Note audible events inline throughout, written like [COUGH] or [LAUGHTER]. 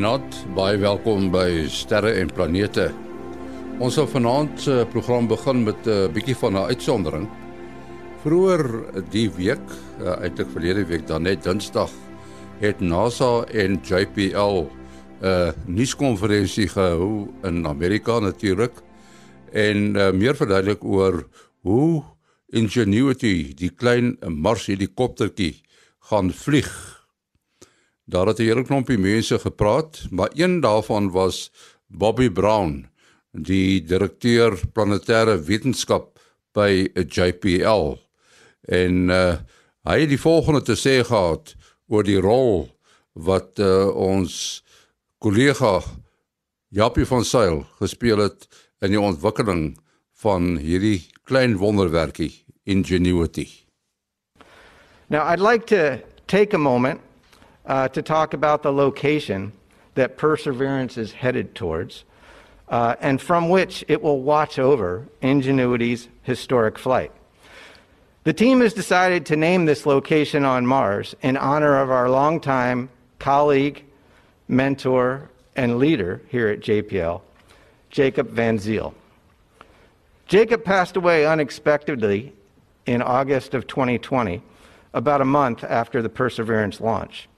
Goeienaand, baie welkom by Sterre en Planete. Ons sal vanaand se program begin met 'n uh, bietjie van 'n uitsondering. Vroeger die week, uh, eintlik verlede week dan net Dinsdag, het NASA en JPL 'n uh, nuuskonferensie gehou in Amerika natuurlik en uh, meer verduidelik oor hoe Ingenuity, die klein Mars helikoptertjie, gaan vlieg Daar het 'n hele klompie mense gepraat, maar een daarvan was Bobby Brown, die direkteur planetêre wetenskap by JPL. En uh hy het die volgende te sê gehad oor die rol wat uh, ons kollega Japie van Sail gespeel het in die ontwikkeling van hierdie klein wonderwerkie Ingenuity. Now I'd like to take a moment uh, to talk about the location that Perseverance is headed towards, uh, and from which it will watch over Ingenuity's historic flight. The team has decided to name this location on Mars in honor of our longtime colleague, mentor, and leader here at JPL, Jacob Van Ziel. Jacob passed away unexpectedly in August of 2020, about a month after the Perseverance launch.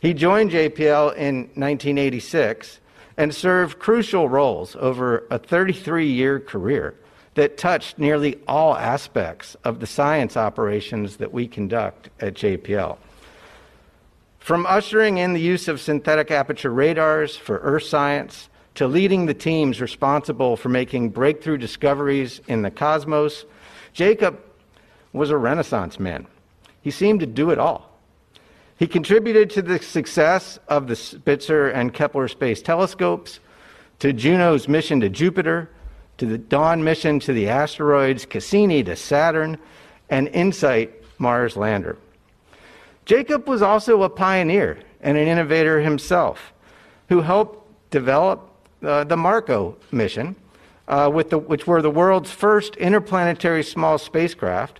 He joined JPL in 1986 and served crucial roles over a 33 year career that touched nearly all aspects of the science operations that we conduct at JPL. From ushering in the use of synthetic aperture radars for Earth science to leading the teams responsible for making breakthrough discoveries in the cosmos, Jacob was a Renaissance man. He seemed to do it all. He contributed to the success of the Spitzer and Kepler space telescopes, to Juno's mission to Jupiter, to the Dawn mission to the asteroids, Cassini to Saturn, and InSight Mars lander. Jacob was also a pioneer and an innovator himself who helped develop uh, the Marco mission, uh, with the, which were the world's first interplanetary small spacecraft,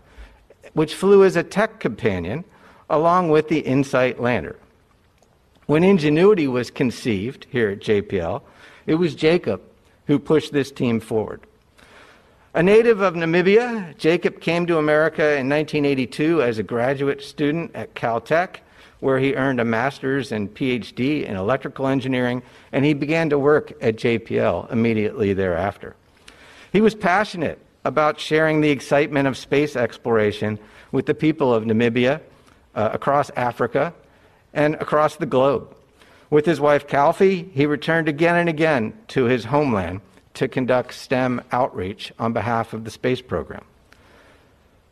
which flew as a tech companion along with the InSight lander. When Ingenuity was conceived here at JPL, it was Jacob who pushed this team forward. A native of Namibia, Jacob came to America in 1982 as a graduate student at Caltech, where he earned a master's and PhD in electrical engineering, and he began to work at JPL immediately thereafter. He was passionate about sharing the excitement of space exploration with the people of Namibia uh, across Africa and across the globe. With his wife Calfee, he returned again and again to his homeland to conduct STEM outreach on behalf of the space program.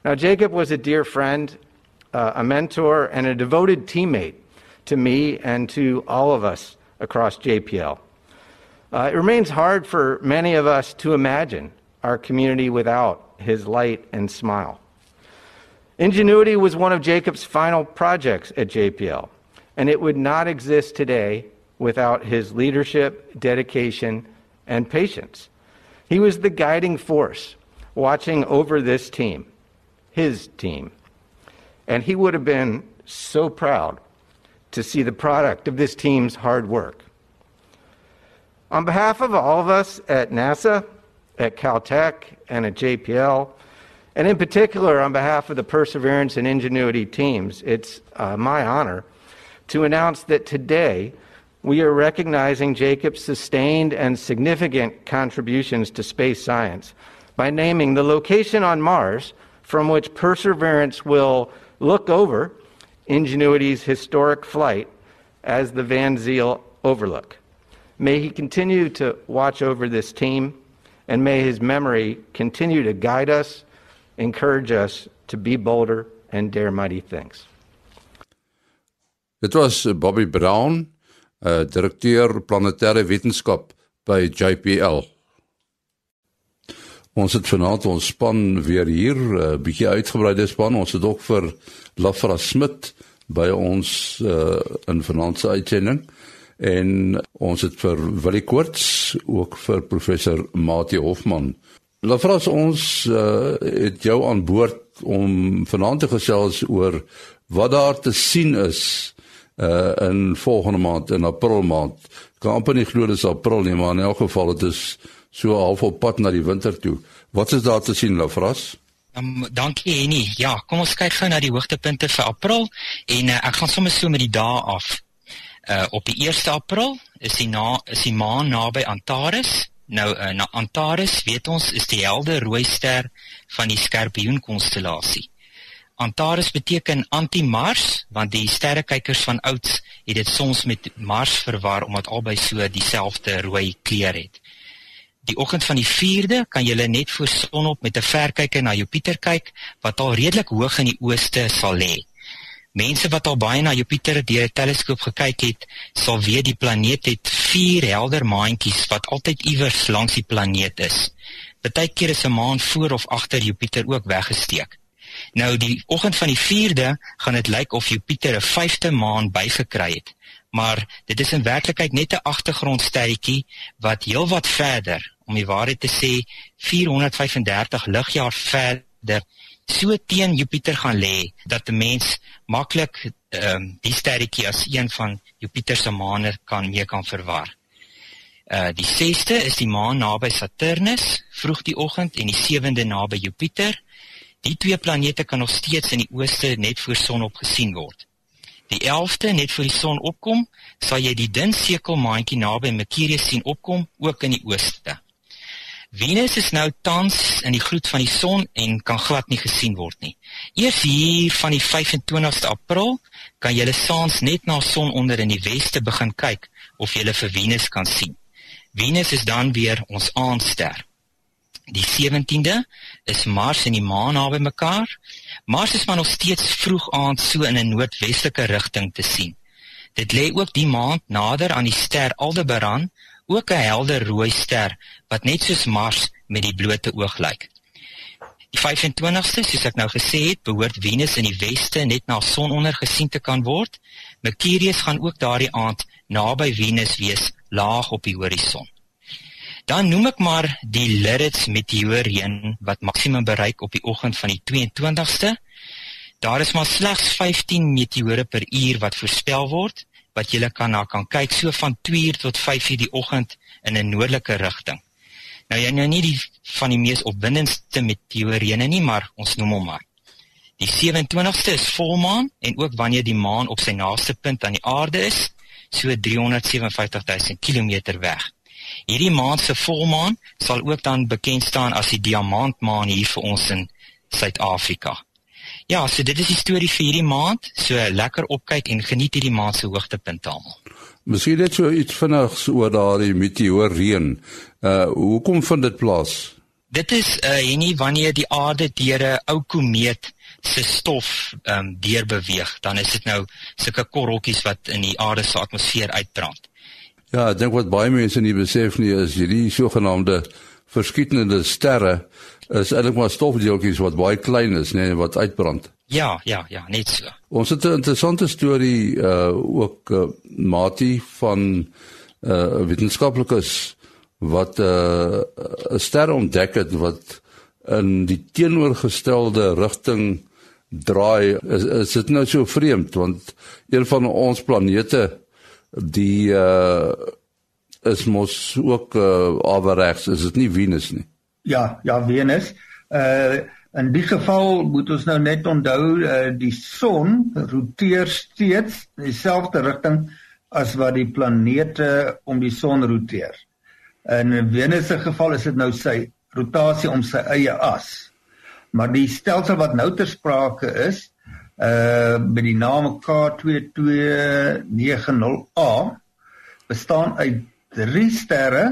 Now, Jacob was a dear friend, uh, a mentor, and a devoted teammate to me and to all of us across JPL. Uh, it remains hard for many of us to imagine our community without his light and smile. Ingenuity was one of Jacob's final projects at JPL, and it would not exist today without his leadership, dedication, and patience. He was the guiding force watching over this team, his team. And he would have been so proud to see the product of this team's hard work. On behalf of all of us at NASA, at Caltech, and at JPL, and in particular, on behalf of the Perseverance and Ingenuity teams, it's uh, my honor to announce that today we are recognizing Jacob's sustained and significant contributions to space science by naming the location on Mars from which Perseverance will look over Ingenuity's historic flight as the Van Ziel Overlook. May he continue to watch over this team, and may his memory continue to guide us encourage us to be bolder and dare mighty things. Dit was uh, Bobby Brown, uh, direkteur planetêre wetenskap by JPL. Ons het vanaand ons span weer hier, 'n uh, bietjie uitgebreide span. Ons het ook vir Lafra Smit by ons uh, in vanaand se uitsending en ons het vir Willie Koorts ook vir professor Mati Hofman Lafras ons uh, het jou aan boord om vanaand te gesels oor wat daar te sien is uh in volgende maand in April maand. Kan amper nie glo dis April nie, maar in elk geval dit is so half op pad na die winter toe. Wat is daar te sien, Lafras? Um, dankie Henny. Ja, kom ons kyk gou na die hoogtepunte vir April en uh, ek gaan sommer so met die dae af. Uh op die 1 April is die na is die maan naby Antares. Nou uh, na Antares, weet ons, is die helder rooi ster van die Skorpioen konstellasie. Antares beteken anti-Mars want die sterrekykers van ouds het dit soms met Mars verwar omdat albei so dieselfde rooi kleur het. Die oggend van die 4de kan jy net voor sonop met 'n verkyker na Jupiter kyk wat al redelik hoog in die ooste sal lê. Mense wat al baie na Jupiter deur 'n teleskoop gekyk het, sal weet die planeet het vier helder maantjies wat altyd iewers langs die planeet is. Partykeer is 'n maan voor of agter Jupiter ook weggesteek. Nou die oggend van die 4de gaan dit lyk of Jupiter 'n vyfde maan bygekry het maar dit is in werklikheid net 'n agtergrondsterretjie wat heelwat verder, om die waarheid te sê, 435 ligjaar verder so teen Jupiter gaan lê dat 'n mens maklik ehm um, die sterretjie as een van Jupiter se maane kan mee kan verwar. Uh die 6ste is die maan naby Saturnus vroeg die oggend en die 7de naby Jupiter. Die twee planete kan nog steeds in die ooste net voor sonop gesien word. Die 11de net voor die son opkom, sal jy die dun sekelmaantjie naby Mercurius sien opkom, ook in die ooste. Venus is nou tans in die gloed van die son en kan glad nie gesien word nie. Eers hier van die 25ste April kan jy saans net na son onder in die weste begin kyk of jy vir Venus kan sien. Venus is dan weer ons aandster. Die 17de is Mars en die maan naby mekaar. Mars is maar nog steeds vroeg aand so in 'n noordwestelike rigting te sien. Dit lê ook die maand nader aan die ster Aldebaran, ook 'n helder rooi ster wat net soos Mars met die blote oog lyk. Die 25ste, soos ek nou gesê het, behoort Venus in die weste net na sononder gesien te kan word. Mercurius gaan ook daardie aand naby Venus wees, laag op die horison. Dan noem ek maar die Lyrits meteoorreën wat maksimum bereik op die oggend van die 22ste. Daar is maar slegs 15 meteore per uur wat voorspel word wat jy kan na kan kyk so van 2 uur tot 5 uur die oggend in 'n noordelike rigting. Nou jy nou nie die van die mees opwindendste meteoorreëne nie, maar ons noem hom maar. Die 27ste is volmaan en ook wanneer die maan op sy naaste punt aan die aarde is, so 357 000 km weg. Hierdie maand se volmaan sal ook dan bekend staan as die diamantmaan hier vir ons in Suid-Afrika. Ja, so dit is die storie vir hierdie maand. So lekker opkyk en geniet hierdie maand se hoogtepunte almal. Miskien net so iets vinnig oor daardie meteoor reën. Uh hoekom vind dit plaas? Dit is uh nie wanneer die aarde deur 'n ou komeet se stof ehm um, deur beweeg, dan is dit nou sulke korreltjies wat in die aarde se atmosfeer uitbrand. Ja, ek dink wat baie mense nie besef nie is hierdie sogenaamde verskietende sterre is eintlik maar stofdeeltjies wat baie klein is, nee, wat uitbrand. Ja, ja, ja, net so. Ons het 'n interessante storie uh ook uh, Mati van uh wetenskaplikes wat 'n uh, ster ontdek het wat in die teenoorgestelde rigting draai. Is, is dit nou so vreemd want een van ons planete die uh is mos ook uh averegs is dit nie Venus nie? Ja ja Venus. Uh in die geval moet ons nou net onthou uh die son roteer steeds in dieselfde rigting as wat die planete om die son roteer. In Venus se geval is dit nou sy rotasie om sy eie as. Maar die stelsel wat nou ter sprake is uh met die naam K2290A bestaan uit drie sterre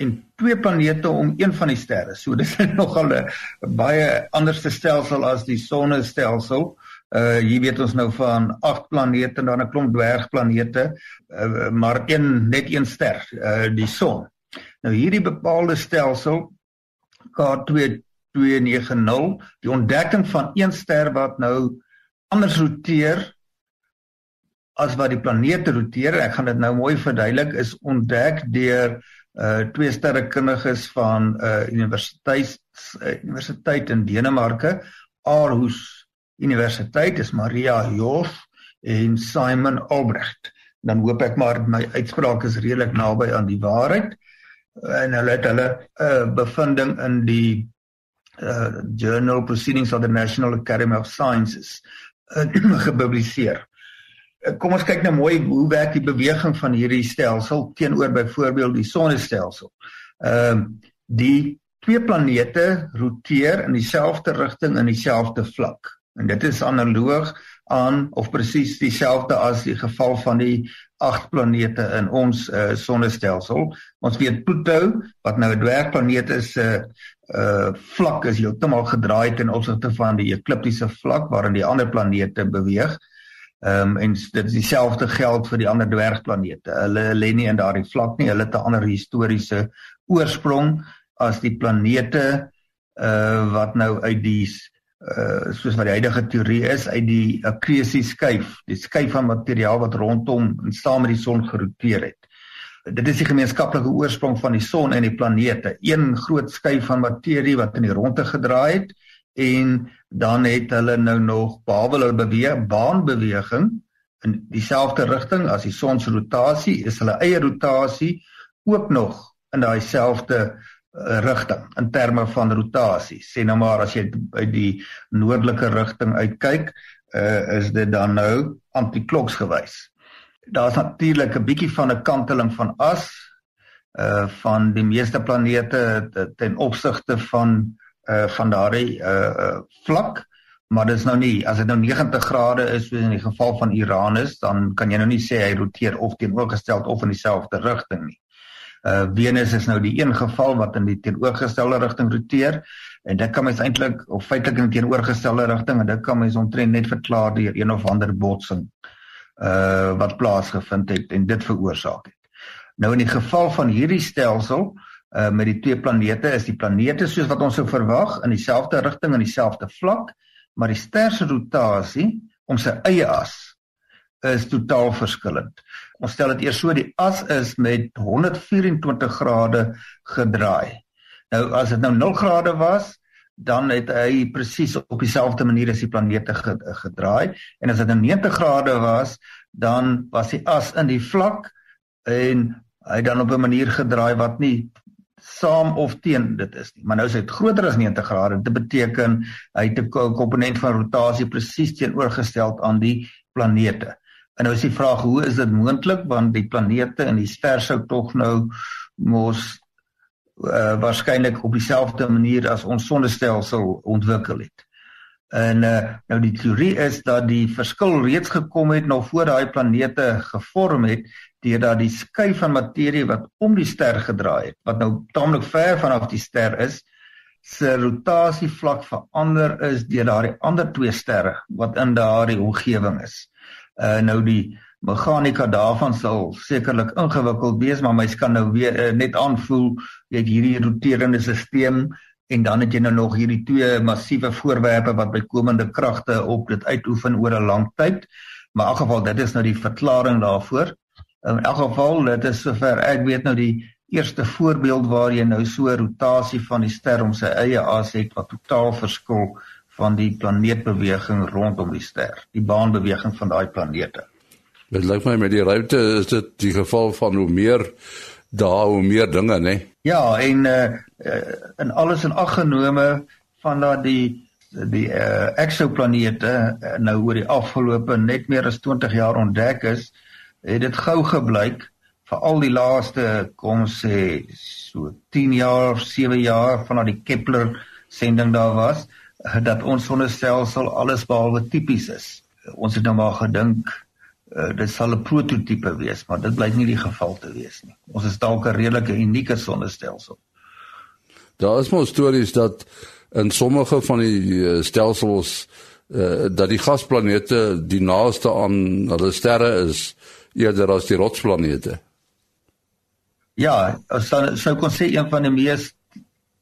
en twee planete om een van die sterre. So [LAUGHS] dis nogal 'n baie anderste stelsel as die sonnestelsel. Uh hier weet ons nou van agt planete en dan 'n klomp dwergplanete, uh, maar een net een ster, uh die son. Nou hierdie bepaalde stelsel K2290, die ontdekking van een ster wat nou anders roteer as wat die planete roteer. Ek gaan dit nou mooi verduidelik is ontdek deur uh twee sterrekundiges van uh, universiteit uh, universiteit in Denemarke, Aarhus Universiteit is Maria Jos en Simon Albrecht. Dan hoop ek maar my uitspraak is redelik naby aan die waarheid en hulle het hulle uh, bevinding in die uh, Journal Proceedings of the National Academy of Sciences uh, [CLEARS THROAT] gepubliseer. Uh, kom ons kyk nou mooi hoe werk die beweging van hierdie stelsel teenoor byvoorbeeld die sonnestelsel. Ehm uh, die twee planete roteer in dieselfde rigting in dieselfde vlak. En dit is analoog aan of presies dieselfde as die geval van die agt planete in ons uh, sonnestelsel. Ons weet Pluto wat nou 'n dwergplaneet is, 'n uh, uh vlak is heeltemal gedraai ten opsigte van die ekliptiese vlak waarin die ander planete beweeg. Ehm um, en dit is dieselfde geld vir die ander dwergplanete. Hulle lê nie in daardie vlak nie. Hulle het 'n ander historiese oorsprong as die planete uh wat nou uit die uh soos wat die huidige teorie is uit die akresie skuif, die skuif van materiaal wat rondom en saam met die son geroteer het dit is die gemeenskaplike oorsprong van die son en die planete. Een groot skuif van materie wat in die ronde gedraai het en dan het hulle nou nog behalwe hulle beweeg baanbeweging in dieselfde rigting as die son se rotasie is hulle eie rotasie ook nog in daai selfde uh, rigting in terme van rotasie. Sê nou maar as jy uit die noordelike rigting uitkyk, uh, is dit dan nou antikloks gewys daar's natuurlik 'n bietjie van 'n kanteling van as uh van die meeste planete ten opsigte van uh van daardie uh, vlak maar dit is nou nie as dit nou 90 grade is soos in die geval van Uranus dan kan jy nou nie sê hy roteer of teenoorgesteld of in dieselfde rigting nie. Uh Venus is nou die een geval wat in die teenoorgestelde rigting roteer en dit kan mens eintlik of feitelik in die teenoorgestelde rigting en dit kan mens omtrent net verklaar deur een of ander botsing uh wat plaasgevind het en dit veroorsaak het. Nou in die geval van hierdie stelsel uh met die twee planete is die planete soos wat ons sou verwag in dieselfde rigting en dieselfde vlak, maar die ster se rotasie om sy eie as is totaal verskillend. Ons stel dit eers so die as is met 124 grade gedraai. Nou as dit nou 0 grade was, dan het hy presies op dieselfde manier as die planete gedraai en as dit 'n 90 grade was dan was die as in die vlak en hy dan op 'n manier gedraai wat nie saam of teen dit is nie. Maar nou is dit groter as 90 grade. Dit beteken hy het 'n komponent van rotasie presies teenoorgestel aan die planete. En nou is die vraag hoe is dit moontlik? Want die planete en die ster sou tog nou mos uh, waarskynlik op dieselfde manier as ons sonnestelsel ontwikkel het. En uh, nou die teorie is dat die verskil reeds gekom het nog voor daai planete gevorm het deurdat die skuif van materie wat om die ster gedraai het, wat nou taamlik ver vanaf die ster is, se rotasievlak verander is deur daardie ander twee sterre wat in daardie omgewing is. Uh nou die meganika daarvan sal sekerlik ingewikkeld wees, maar mens kan nou weer uh, net aanvoel jy het hierdie roterende stelsel en dan het jy nou nog hierdie twee massiewe voorwerpe wat bykomende kragte op dit uitoefen oor 'n lang tyd. Maar in elk geval dit is nou die verklaring daarvoor. In elk geval dit is sover ek weet nou die eerste voorbeeld waar jy nou so rotasie van die ster om sy eie as het wat totaal verskil van die planeetbeweging rondom die ster, die baanbeweging van daai planete. Dit lyk my met die ruimte is dit die geval van hoe meer daar hoe meer dinge, né? Ja, en uh, in alles in ag genome van dat die die uh, eksoplanete uh, nou oor die afgelope net meer as 20 jaar ontdek is, het dit gou gebleik vir al die laaste kom sê so 10 jaar, 7 jaar vanaf die Kepler sending daar was dat ons sonnestelsel alles behalwe tipies is. Ons het nou maar gedink uh, dit sal 'n prototipe wees, maar dit blyk nie die geval te wees nie. Ons is dalk 'n redelike unieke sonnestelsel. Daar is mos stories dat in sommige van die uh, stelsels uh, dat die gasplanete die naaste aan hulle sterre is eerder as die rotsplanete. Ja, as dan sou kon sê een van die mees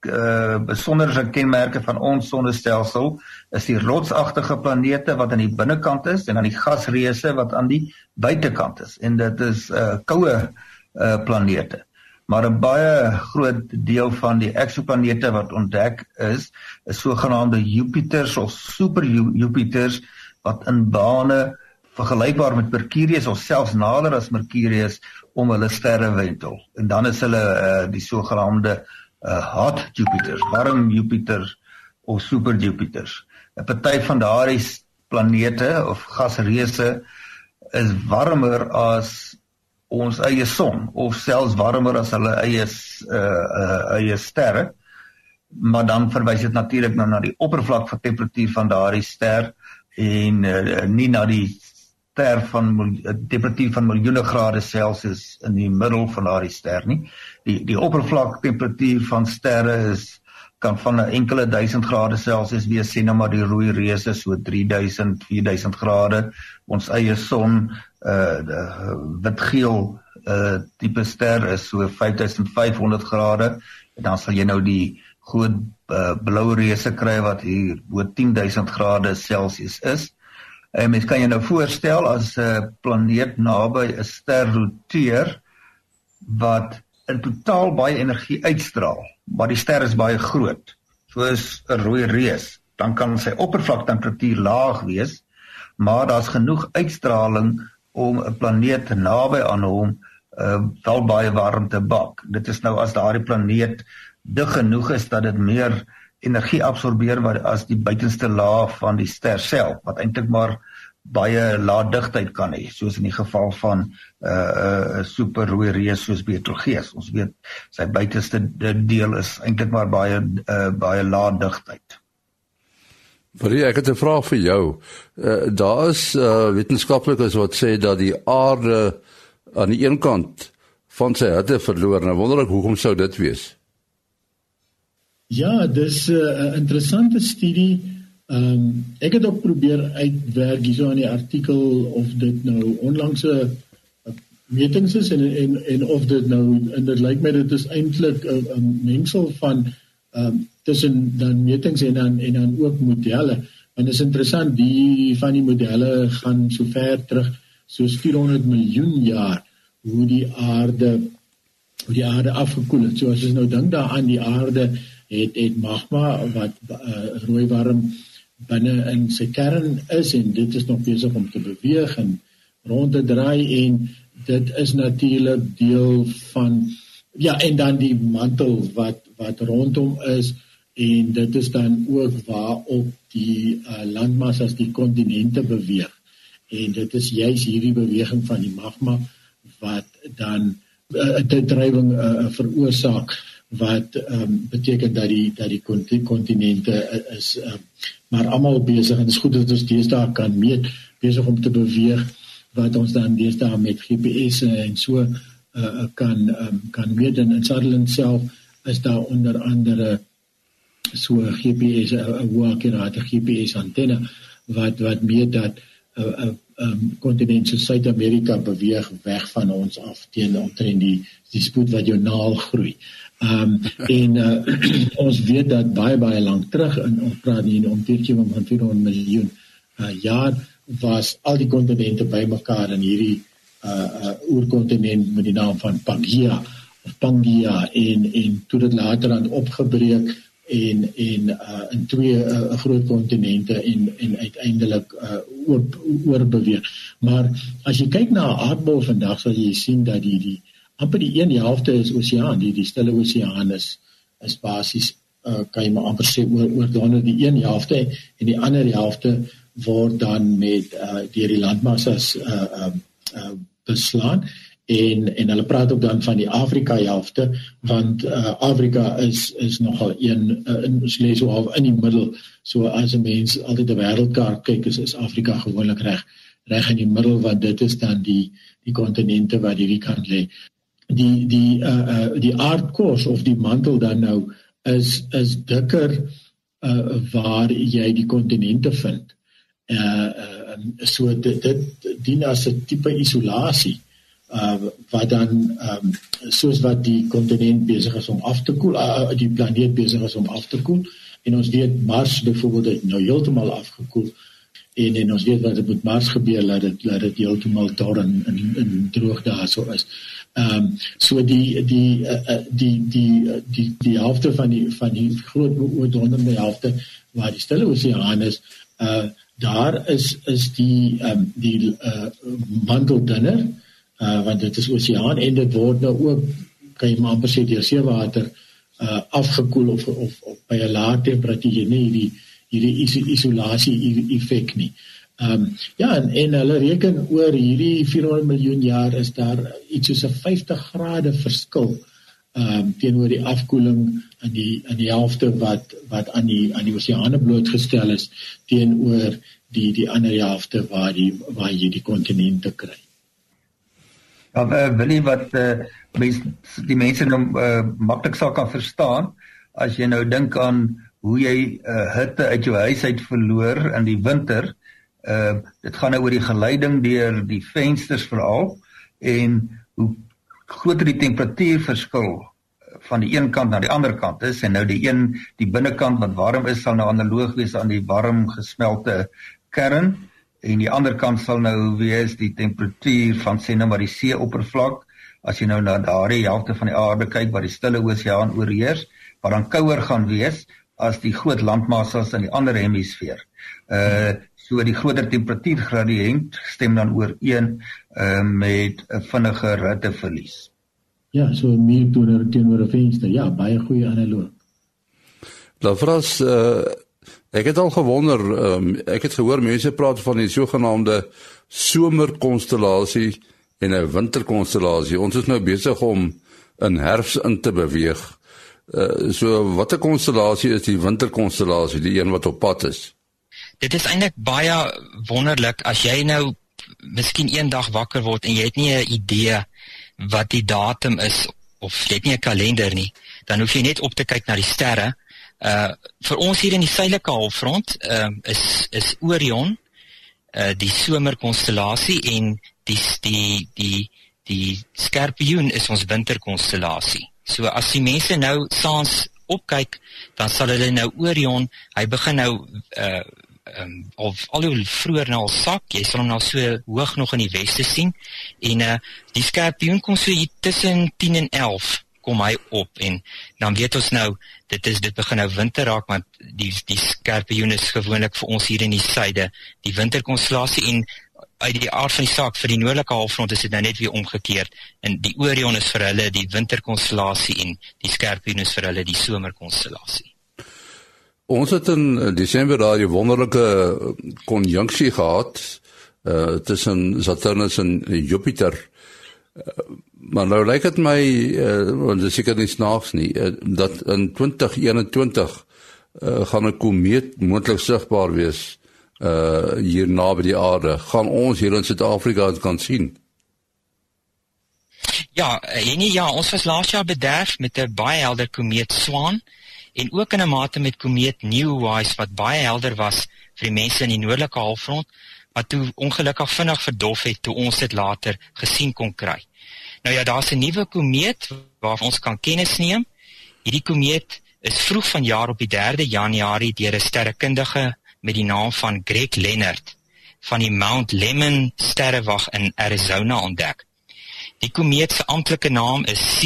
uh besonderse kenmerke van ons sonnestelsel is die rotsagtige planete wat aan die binnekant is en dan die gasreuse wat aan die buitekant is en dit is uh koue uh planete. Maar 'n baie groot deel van die eksoplanete wat ontdek is, is sogenaamde Jupiters of super Jupiters wat in bane vergelykbaar met Mercurius of selfs nader as Mercurius om hulle sterrewentel. En dan is hulle uh, die sogenaamde uh, hot Jupiters, warm Jupiter of super Jupiters. 'n Party van daardie planete of gasreuse is warmer as ons eie son of selfs warmer as hulle eie uh, uh, eie sterre maar dan verwys dit natuurlik nou na die oppervlak van temperatuur van daardie ster en uh, nie na die ster van uh, temperatuur van miljoene grade Celsius in die middel van daardie ster nie. Die die oppervlak temperatuur van sterre is kan van 'n enkele duisend grade Celsius wees sien nou maar die rooi reuse so 3000 4000 grade ons eie son uh witgeel uh tipe ster is so 5500 grade en dan sal jy nou die groot uh, blou reuse kry wat hier bo 10000 grade Celsius is. En mens kan jy nou voorstel as 'n uh, planeet naby 'n ster roteer wat in totaal baie energie uitstraal, maar die ster is baie groot, soos 'n rooi reus, dan kan sy oppervlaktemperatuur laag wees, maar daar's genoeg uitstraling om 'n planeet naby aan hom uh, wel baie warm te bak. Dit is nou as daardie planeet dig genoeg is dat dit meer energie absorbeer wat as die buitenste laag van die ster self wat eintlik maar baie lae digtheid kan hê soos in die geval van 'n uh, 'n uh, super rooi reus soos Betelgeuse ons weet sy buitenste deel is eintlik maar baie uh, baie lae digtheid Vir ek het 'n vraag vir jou. Uh, daar is uh, wetenskaplikes wat sê dat die aarde aan die een kant van sy hitte verloor. Nou wonder ek hoekom sou dit wees? Ja, dis 'n uh, interessante studie. Ehm um, ek het ook probeer uitwerk hierso in die artikel of dit nou onlangse metings is en en en of dit nou en dit lyk my dit is eintlik 'n 'n mengsel van ehm um, tussen dan metings en dan en dan ook modelle. En dit is interessant die van die modelle gaan so ver terug soos 400 miljoen jaar hoe die aarde hoe die aarde afgekoel het. So as jy nou dink daaraan die aarde het het magma wat uh, rooi warm binne in sy kern is en dit is nog besig om te beweeg en rond te draai en dit is natuurlik deel van ja en dan die mantel wat wat rondom is en dit is dan ook waar op die uh, landmassas die kontinente beweeg. En dit is juis hierdie beweging van die magma wat dan 'n uh, drywing uh, veroorsaak wat ehm um, beteken dat die dat die kontinente is um, maar almal besig en dit is goed dat ons deesdae kan meet besig om te beweeg wat ons dan deesdae met GPS en so uh, kan um, kan meet en in Sutherland self is daar onder andere so GPS 'n hoëakkurate GPS antenne wat wat meet dat 'n uh, uh, um, kontinent soos Suid-Amerika beweeg weg van ons af teen omtrent die die spoed wat jonaal groei. Ehm um, en uh, [CLEARS THROAT] ons weet dat baie baie lank terug in ons praat hier om teertjie van 400 miljoen uh, jaar was al die kontinente bymekaar in hierdie uh, uh oerkontinent met die naam van Pangaea of Pangaea en en toe dit later aan opgebreek en en uh in twee uh, groot kontinente en en uiteindelik uh oor oorbeweeg. Maar as jy kyk na 'n aardbol vandag sal jy sien dat die die amper die een helfte is oseaan, die die stille oseaan is is basies uh, kan jy maar amper sê oor oor dan die een helfte en die ander helfte word dan met uh, deur die landmassas uh, uh, uh, beslaan en en hulle praat ook dan van die Afrika helfte want uh, Afrika is is nogal een uh, in lees so half in die middel so as 'n mens altyd 'n wêreldkaart kyk is, is Afrika gewoonlik reg reg in die middel want dit is dan die die kontinente wat hierdie kant lê die die uh uh die aardkos of die mantel dan nou is is dikker uh waar jy die kontinente vind. Uh, uh so dit dit dien as 'n tipe isolasie uh wat dan um soos wat die kontinent besig is om af te koel, uh, die planeet besig is om af te koel en ons weet Mars byvoorbeeld het nou heeltemal afgekoel en en ons weet wat met Mars gebeur dat dit dat dit heeltemal daar in in, in droog daar so is. Ehm um, so die die uh, die die die die helfte van die van die groot oordonderde helfte waar die stille oseaan is, uh daar is is die ehm um, die uh, mantel dunner uh, want dit is oseaan en dit word nou ook kan jy maar amper sê deur seewater uh, afgekoel of, of of by 'n lae temperatuur nie hierdie hierdie isolasie effek nie. Ehm um, ja en, en hulle reken oor hierdie 400 miljoen jaar is daar iets soos 'n 50 grade verskil ehm um, teenoor die afkoeling in die in die helfte wat wat aan die aan die oseane blootgestel is teenoor die die ander helfte waar die waar jy die kontinente kry. Ja, uh, wil jy wat uh, mens, die mense nou uh, maklik sal kan verstaan as jy nou dink aan hoe jy uh, hitte uit jou huis uit verloor in die winter. Uh dit gaan nou oor die geleiding deur die vensters veral en hoe groter die temperatuurverskil van die een kant na die ander kant is en nou die een die binnekant wat warm is sal nou analoog wees aan die warm gesmelte kern en die ander kant sal nou wees die temperatuur van sê nou maar die seeoppervlak as jy nou na daardie helfte van die aarde kyk waar die stille oseaan oorheers wat dan kouer gaan wees as die groot landmassas in die ander hemisfeer. Uh so die groter temperatuurgradiënt stem dan ooreen uh met 'n vinniger hitteverlies. Ja, so meer toener teenoor 'n venster. Ja, baie goeie analoog. Lavras uh ek het al gewonder, um, ek het gehoor mense praat van die sogenaamde somerkonstellasie en 'n winterkonstellasie. Ons is nou besig om in herfs in te beweeg. Uh, so watter konstellasie is die winterkonstellasie, die een wat op pad is? Dit is eintlik baie wonderlik as jy nou miskien eendag wakker word en jy het nie 'n idee wat die datum is of jy het nie 'n kalender nie, dan hoef jy net op te kyk na die sterre. Uh vir ons hier in die suidelike halfrond, ehm uh, is is Orion uh die somerkonstellasie en die die die die Skorpioen is ons winterkonstellasie. So as die mense nou saans opkyk, dan sal hulle nou Orion, hy begin nou uh um, of al hoe vroeër nou al sak, jy sal hom nou so hoog nog in die weste sien. En uh die skorpioen kom so hier tussen 10 en 11 kom hy op. En dan weet ons nou dit is dit begin nou winter raak want die die skorpioen is gewoonlik vir ons hier in die suide. Die winterkonstellasie en uit die aard van die saak vir die noordelike halfrond is dit nou net weer omgekeer en die Orion is vir hulle die winterkonstellasie en die Skorpioen is vir hulle die somerkonstellasie. Ons het in Desember daai wonderlike konjunksie gehad uh tussen Saturnus en Jupiter. Uh, maar nou lyk dit my uh, dit seker nie snaaks nie uh, dat in 2021 uh, gaan 'n komeet moontlik sigbaar wees uh hier naby die aarde gaan ons hier in Suid-Afrika kan sien. Ja, en ja, ons was laas jaar bederf met 'n baie helder komeet Swan en ook in 'n mate met komeet Neowise wat baie helder was vir die mense in die noordelike halfrond wat toe ongelukkig vinnig verdof het toe ons dit later gesien kon kry. Nou ja, daar's 'n nuwe komeet waarvan ons kan kennis neem. Hierdie komeet is vroeg vanjaar op die 3de Januarie deur 'n sterrekundige met die naam van Greg Leonard van die Mount Lemmon sterrewag in Arizona ontdek. Die komeet se amptelike naam is C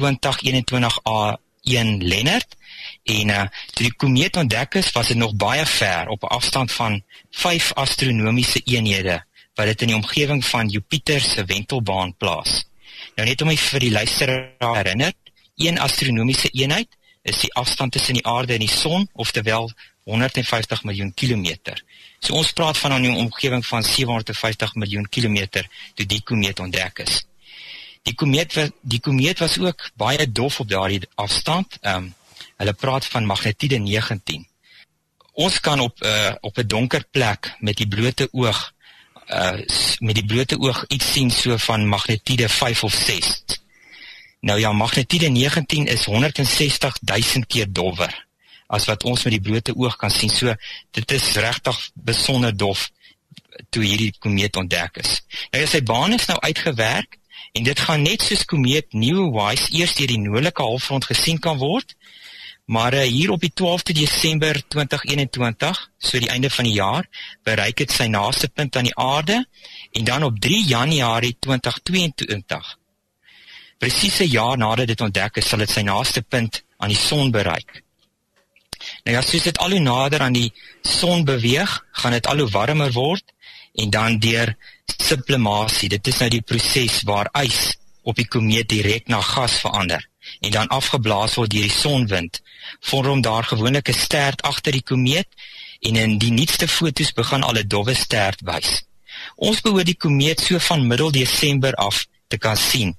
2021A1 Leonard en uh, toe die komeet ontdek is, was dit nog baie ver op 'n afstand van 5 astronomiese eenhede wat dit in die omgewing van Jupiter se wentelbaan plaas. Nou net om my vir die luisteraar herinner, een astronomiese eenheid is die afstand tussen die aarde en die son, oftewel 150 miljoen kilometer. So ons praat van 'n omgewing van 750 miljoen kilometer toe die komeet ontdek is. Die komeet die komeet was ook baie dof op daardie afstand. Ehm um, hulle praat van magnitude 19. Ons kan op 'n uh, op 'n donker plek met die blote oog uh met die blote oog iets sien so van magnitude 5 of 6. Nou ja, magnitude 19 is 160 000 keer dowwer as wat ons met die blote oog kan sien. So dit is regtig besonder dof toe hierdie komeet ontdek is. Nou ja, sy baan is nou uitgewerk en dit gaan net soos komeet Neowise eers deur die noordelike halfrond gesien kan word. Maar uh, hier op die 12de Desember 2021, so die einde van die jaar, bereik dit sy naaste punt aan die aarde en dan op 3 Januarie 2022 Presies 'n jaar nadat dit ontdek is, sal dit sy naaste punt aan die son bereik. Nou ja, soos dit al hoe nader aan die son beweeg, gaan dit al hoe warmer word en dan deur sublimasie, dit is nou die proses waar ys op die komeet direk na gas verander en dan afgeblaas word deur die sonwind, vorm daar gewoonlik 'n stert agter die komeet en in die nuutste foto's begin al 'n dowwe stert wys. Ons behoort die komeet so van middel Desember af te kan sien.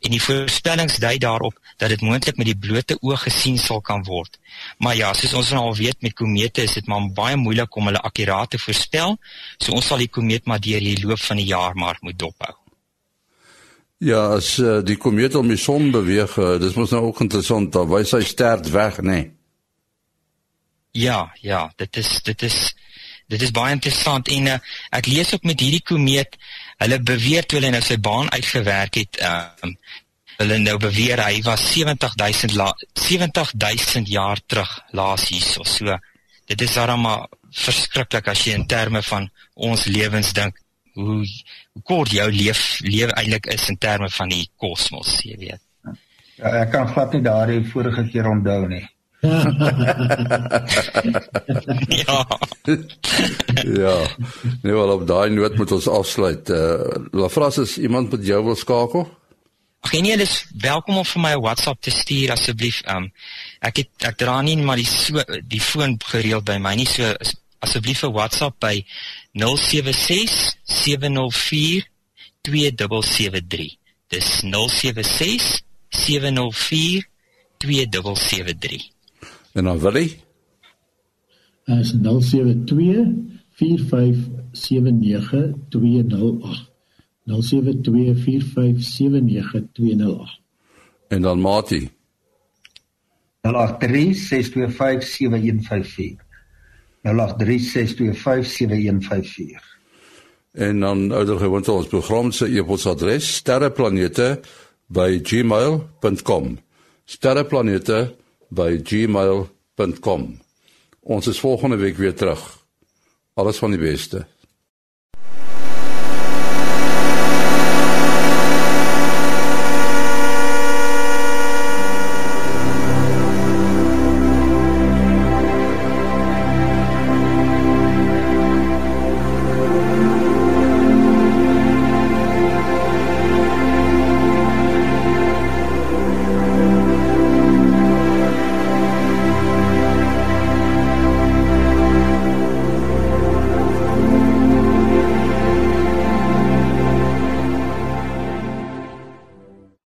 En die voorspellings dui daarop dat dit moontlik met die blote oog gesien sal kan word. Maar ja, soos ons nou al weet met komete is dit maar baie moeilik om hulle akkuraat te voorspel. So ons sal die komeet maar deur die loop van die jaar maar moet dophou. Ja, as uh, die komeet om die son beweeg, uh, dis mos nou ook interessant, dan wys hy sterk weg, nê? Nee. Ja, ja, dit is dit is dit is baie interessant en uh, ek lees ook met hierdie komeet, hulle beweer toe hulle nou sy baan uitgewerk het, ehm uh, hulle nou beweer hy was 70000 70000 jaar terug laas hierso. So dit is darem maar verskriklik as jy in terme van ons lewens dink hoe kort jou leef lewe eintlik is in terme van die kosmos, jy weet. Ja, ek kan glad nie daardie vorige keer onthou nie. [LAUGHS] ja. [LAUGHS] ja. Nee, wel op daai noot moet ons afsluit. Eh uh, Lafras is iemand met jou wil skakel? Ag nee, jy is welkom om vir my 'n WhatsApp te stuur asseblief. Ehm um, ek het ek dra nie maar die so die foon gereeld by my nie. So asseblief 'n WhatsApp by 076 704 2773. Dis 076 704 2773. En dan wil hy is 072 4579208. 072 4579208. En dan Mati 0836257154. 0836257154. En dan ouer gewoonte ons program se e-posadres sterreplanete@gmail.com. sterreplanete@ by gmail.com. Ons is volgende week weer terug. Alles van die beste.